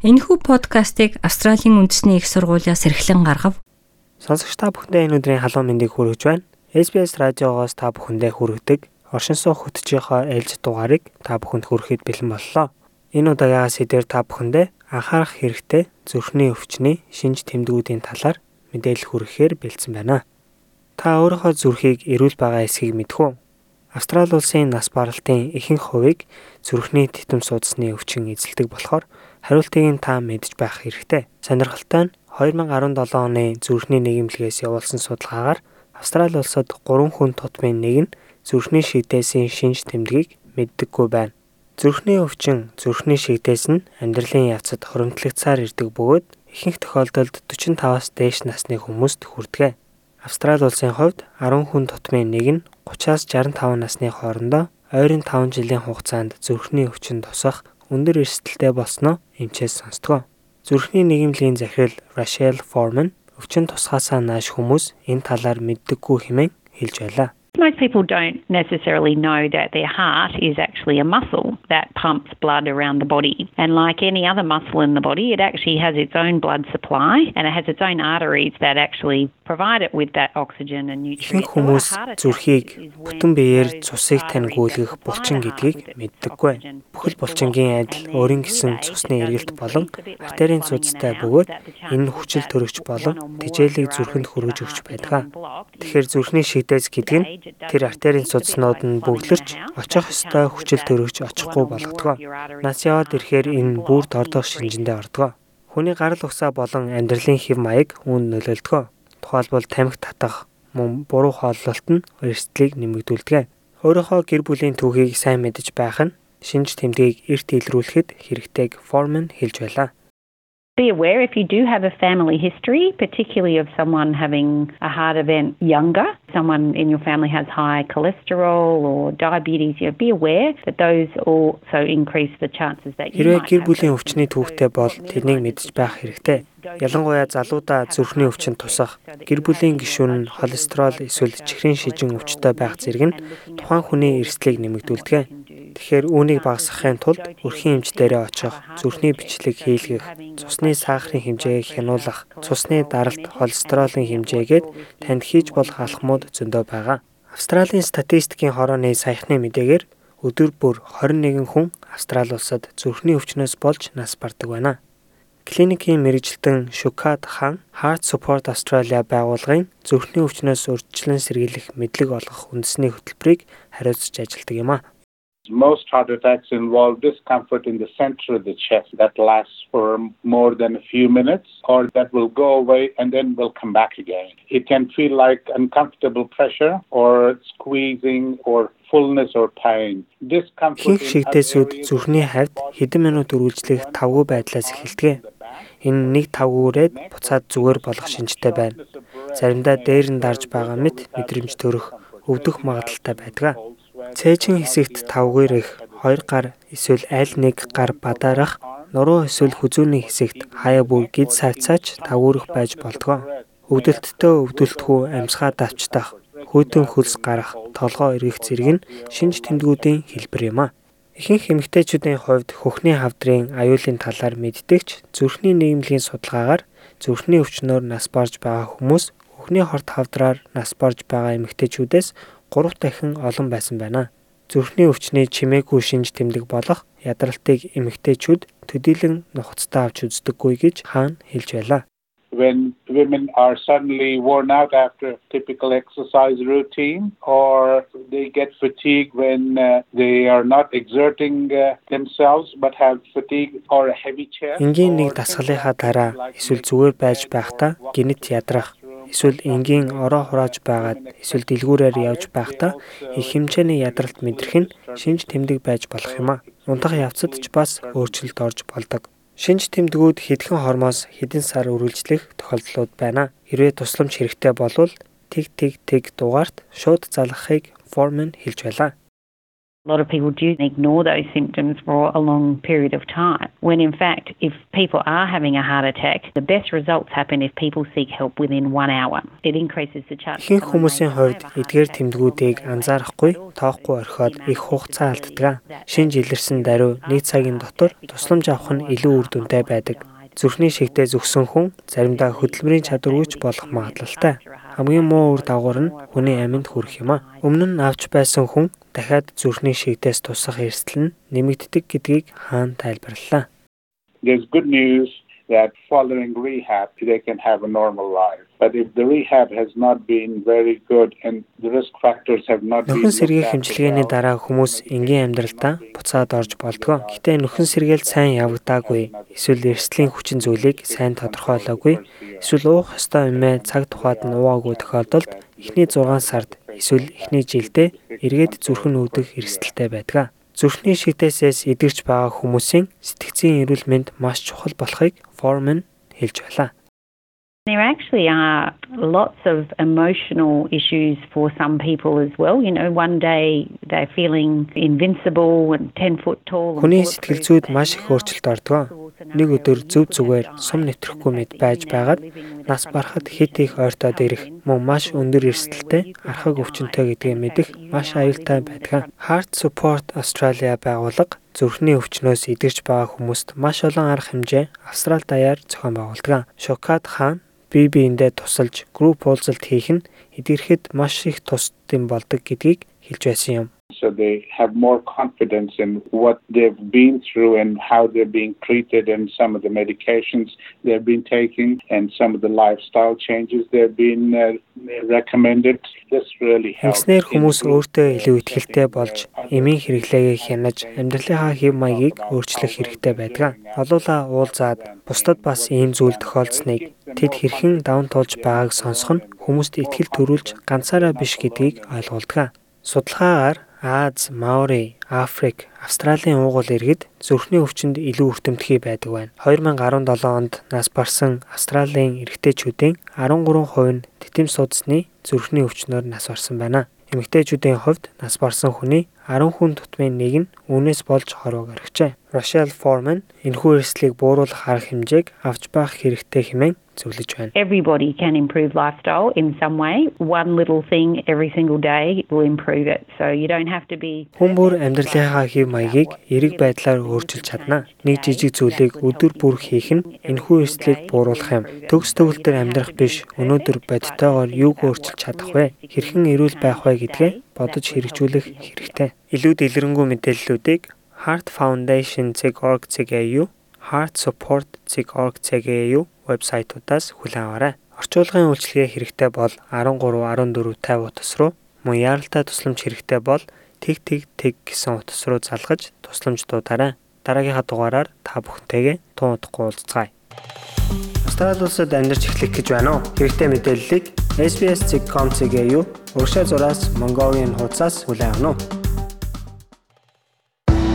Энэхүү подкастыг Австралийн үндэсний их сургуулиас эрхлэн гаргав. Сонсогч та бүхэндээ энэ өдрийн халуун мэндийг хүргэж байна. SBS радиогоос та бүхэндээ хүргэдэг оршин суух хөтжийнхөө ээлж дугаарыг та бүхэнд хүрэхэд бэлэн боллоо. Энэ удаагийн сэдвэр та бүхэндээ анхаарах хэрэгтэй зүрхний өвчний шинж тэмдгүүдийн талаар мэдээлэл хүргэхээр бэлдсэн байна. Та өөрийнхөө зүрхийг эрүүл байгаа эсхийг мэдэх үү? Австрали улсын нас баралтын ихэнх хувийг зүрхний титэм судасны өвчин эзэлдэг болохоор хариултыг нь та мэдж байх хэрэгтэй. Сонирхолтой нь 2017 оны зүрхний нийгэмлэгээс явуулсан судалгаагаар Австрали улсад 3 хүн тутмын нэг нь зүрхний шигдээсийн шинж тэмдгийг мэддэггүй байна. Зүрхний өвчин, зүрхний шигдээс нь амьдралын явцад хоримтлагцаар ирдэг бөгөөд ихэнх тохиолдолд 45-аас дээш насны хүмүүст хүрдэг. Австрали улсын хувьд 10 хүн тутмын нэг нь 30-аас 65 насны хоорондоо ойрын 5 жилийн хугацаанд зүрхний өвчин тусах өндөр эрсдэлтэй болсноо эмчээс сонсдгоо. Зүрхний нийгэмлэгийн захирал Rachel Foreman өвчин тусгаасаа нааш хүмүүс энэ талаар мэддэггүй хэмээн хэлж байлаа. Most people don't necessarily know that their heart is actually a muscle that pumps blood around the body. And like any other muscle in the body, it actually has its own blood supply and it has its own arteries that actually provide it with that oxygen and nutrients. хүмүүс зүрхийг бүтэн биеэр цусыг таньгуулгах булчин гэдгийг мэддэггүй. Бүхэл булчингийн адил өөрийн гэсэн цусны эргэлт болон артерийн цустай бөгөөд энэ хүчил төрөгч болон тэжээлийг зүрхэнд хүргэж өгч байдаг. Тэгэхээр зүрхний шигдээс гэдэг нь тэр артерийн судаснууд нь бөглөрч очих ёстой хүчил төрөгч очихгүй болгодог. Нас яваад ирэхээр энэ бүр дордох шинжэндээ ордог. Хүний гарал угсаа болон амьдралын хэв маяг үүнд нөлөөлдөг. Тухайлбал тамхи татах, мөн буруу хооллолт нь эрсдлийг нэмэгдүүлдэг. Өөрийнхөө гэр бүлийн түүхийг сайн мэдж байх нь шинж тэмдгийг эрт илрүүлэхэд хэрэгтэйг Foreman хэлж байлаа. Be aware if you do have a family history, particularly of someone having a heart event younger, someone in your family has high cholesterol or diabetes, you know, be aware that those also increase the chances that you Хэрвээ гэр бүлийн өвчний түүхтэй бол тэрнийг мэдж байх хэрэгтэй. Ялангуяа залуудаа зүрхний өвчин тусах, гэр бүлийн гишүүн нь холестерол эсвэл чихрийн шижин өвчтэй байх зэрэг нь тухайн хүний эрсдлийг нэмэгдүүлдэг. Тэгэхээр үүнийг багасгахын тулд өрхийн эмч дээрээ очих, зүрхний бичлэг хийлгэх, цусны сахарын хэмжээг хянуулах, цусны даралт, холестеролын хэмжээгээд танд хийж болох алхмууд зөндөө байгаа. Австралийн статистикийн хорооны саяхны мэдээгээр өдөр бүр 21 хүн Австрали улсад зүрхний өвчнөөс болж нас бардаг байна. Клиникийн мэрэгжилтэн Шукат хаан Heart Support Australia байгууллагын зүрхний өвчнөөс урьдчилан сэргийлэх мэдлэг олгох үндэсний хөтөлбөрийг хариуцж ажилладаг юм а. Most heart attacks involve discomfort in the center of the chest that lasts for more than a few minutes or that will go away and then will come back again. It can feel like uncomfortable pressure or squeezing or fullness or pain. Хинх шигдээсүүд зүрхний хавьд хэдэн минут үргэлжлэх тавгүй байдлаас эхэлдэг. Энэ нэг тавгүүрээд буцаад зүгээр болох шинжтэй байна. Заримдаа дээр нь дарж байгаа мэт мэдрэмж төрөх, өвдөх магадaltaй байдаг. Цээжин хэсэгт тавгүйрэх, хоёр гар эсвэл аль нэг гар бадарах, нуруу эсвэл хүзүүний хэсэгт хаяа бүр гид савцаач тавгүйрэх байж болдгоо. Өвдөлттэй өвдөлтхүү амьсгаа давчдах, хөөтөн хөлс гарах, толгоо эргэх зэрэг нь шинж тэмдгүүдийн хэлбэр юм а. Ихэнх эмэгтэйчүүдийн хувьд хөхний хавдрын аюулын талаар мэддэгч зүрхний нийгэмлэгийн судалгаагаар зүрхний өвчнөөр нас барж байгаа хүмүүс хөхний хорт хавдраар нас барж байгаа эмэгтэйчүүдээс 3 дахин олон байсан байна. Зүрхний өвчний чимээгүй шинж тэмдэг болох ядралтыг эмэгтэйчүүд төдийлөн нухацтай авч үздэггүй гэж хаан хэлж байлаа. when women are suddenly worn out after typical exercise routine or they get fatigue when uh, they are not exerting uh, themselves but have fatigue or a heavy chest. Энгийн нэг дасгалынхаа дараа эсвэл зүгээр байж байхдаа гинэт ядрах эсвэл энгийн ороо хурааж байгаад эсвэл дэлгүүрээр явж байхдаа их хэмжээний ядралт мэдрэх нь шинж тэмдэг байж болох юм а. Унтах явцад ч бас өөрчлөлт орж болдог. Шинж тэмдгүүд хэдхэн хормоос хэдэн сар үргэлжлэх тохиолдлууд байна. Хэрвээ тусламж хэрэгтэй болвол тэг тэг тэг дугаарт шууд залгахыг Foreman хэлж байлаа. A lot of people do ignore those symptoms for a long period of time. When in fact, if people are having a heart attack, the best results happen if people seek help within one hour. It increases the chance. Ихэнх хүмүүсийн хувьд эдгээр тэмдгүүдийг анзаарахгүй, тоохгүй орхиод их хугацаа алддаг. Шин жилэрсэн даруй нэг цагийн дотор тусламж авах нь илүү үр дүнтэй байдаг. Зүрхний шигтээ зүгсэн хүн заримдаа хөдөлмөрийн чадваргүйч болох магадлалтай. Хамгийн муу үр дагавар нь хүний аминд хүрэх юм а. Өмнө нь авч байсан хүн дахиад зүрхний шигтээс тусах эрсдэл нь нэмэгддэг гэдгийг хаан тайлбарллаа. There's good news that following rehab, they can have a normal life. But if the rehab has not been very good and the risk factors have not been Нөхөн сэргийн хэмжлэгээний дараа хүмүүс энгийн амьдралдаа буцаад орж болдгоо. Гэтэ нөхөн сэргээл сайн явагдаагүй, эсвэл эрсдлийн хүчин зүйлийг сайн тодорхойлоогүй, эсвэл уух ёстой юмээ цаг тухайд нь уугаагүй тохиолдолд эхний 6 сард эсвэл эхний жилдээ эргээд зүрхэн үүдэх эрсдэлтэй байдаг. Зүрхний шигтээсээс идэгч байгаа хүмүүсийн сэтгцийн эрүүл мэнд маш чухал болохыг Foreman хэлж байлаа. There actually are lots of emotional issues for some people as well. You know, one day they're feeling invincible and 10 foot tall. Хүний сэтгэл зүйд маш их өөрчлөлт ордог. Нэг өдөр зөв зүгээр сум нэвтрэхгүй мэд байж байгаад нас барахад хит их ойртоод ирэх мөн маш өндөр эрсдэлтэй архаг өвчнөд гэдгээ мэдэх маш аюултай байдаг. Heart Support Australia байгууллага зүрхний өвчнөөс идэгч байгаа хүмүүст маш олон арга хэмжээ Австрал даяар зохион байгуулдаг. Шокат хаан бие биендээ тусалж групп уулзалт хийх нь эдгэрхэд маш их тусдсан болдог гэдгийг хэлж байсан юм. So they have more confidence in what they've been through and how they're being treated and some of the medications they've been taking and some of the lifestyle changes they've been uh, recommended. This really helps. Хүмүүс өөртөө илүү ихтэй болж эмийн хэрэглээгээ хянаж амьдралынхаа хэв маягийг өөрчлөх хэрэгтэй байдаг. Олуула уулзаад бусдад бас ийм зүйл тохиолдсныг тэд хэрхэн даван туулж байгааг сонсох нь хүмүүст ихтгэл төрүүлж ганцаараа биш гэдгийг ойлгуулдаг. Судалгаагаар Аз, Маори, Африк, Австралийн уугуул иргэд зүрхний өвчнөд илүү өртөмтгий байдаг байна. 2017 онд нас барсан Австралийн эрэгтэйчүүдийн 13% нь титэм судасны зүрхний өвчнөөр нас барсан байна. Эмэгтэйчүүдийн хувьд нас барсан хүний 10 хүн тутмын нэг нь үүнээс болж хорвоо гаргажээ. Rochelle Foreman энэхүү эрсдлийг бууруулах арга хэмжээг авч байх хэрэгтэй хэмээн зөвлөж байна. Everybody can improve lifestyle in some way. One little thing every single day will improve it. So you don't have to be Хүн бүр амьдралынхаа хэв маягийг эерэг байдлаар өөрчилж чадна. Нэг жижиг зүйлийг өдөр бүр хийх нь энэхүү эрсдлийг бууруулах юм. Төгс төгөлдөр амьдрах биш, өнөөдөр бодитойгоор юуг өөрчилж чадах вэ? Хэрхэн эрүүл байх вэ гэдгээ бодож хэрэгжүүлэх хэрэгтэй. Илүү дэлгэрэнгүй мэдээллүүдийг Heart Foundation.org.au, Heart Support.org.au вебсайтуудаас хүлээн аваарай. Орчуулгын үйлчилгээ хэрэгтэй бол 13 14 50 утас руу, мөн яаралтай тусламж хэрэгтэй бол тэг тэг тэг гэсэн утас руу залгаж тусламж дуудаарай. Дараагийнхаа дугаараар та бүхэнтэйгээ тун удахгүй уулзцгаая. Австрали улсад амьдарч эхлэх гэж байна уу? Хэрэгтэй мэдээллийг SBS.com.cg-ийн урагшаа зураас Mongolian хуудасаас хүлээн авах нь.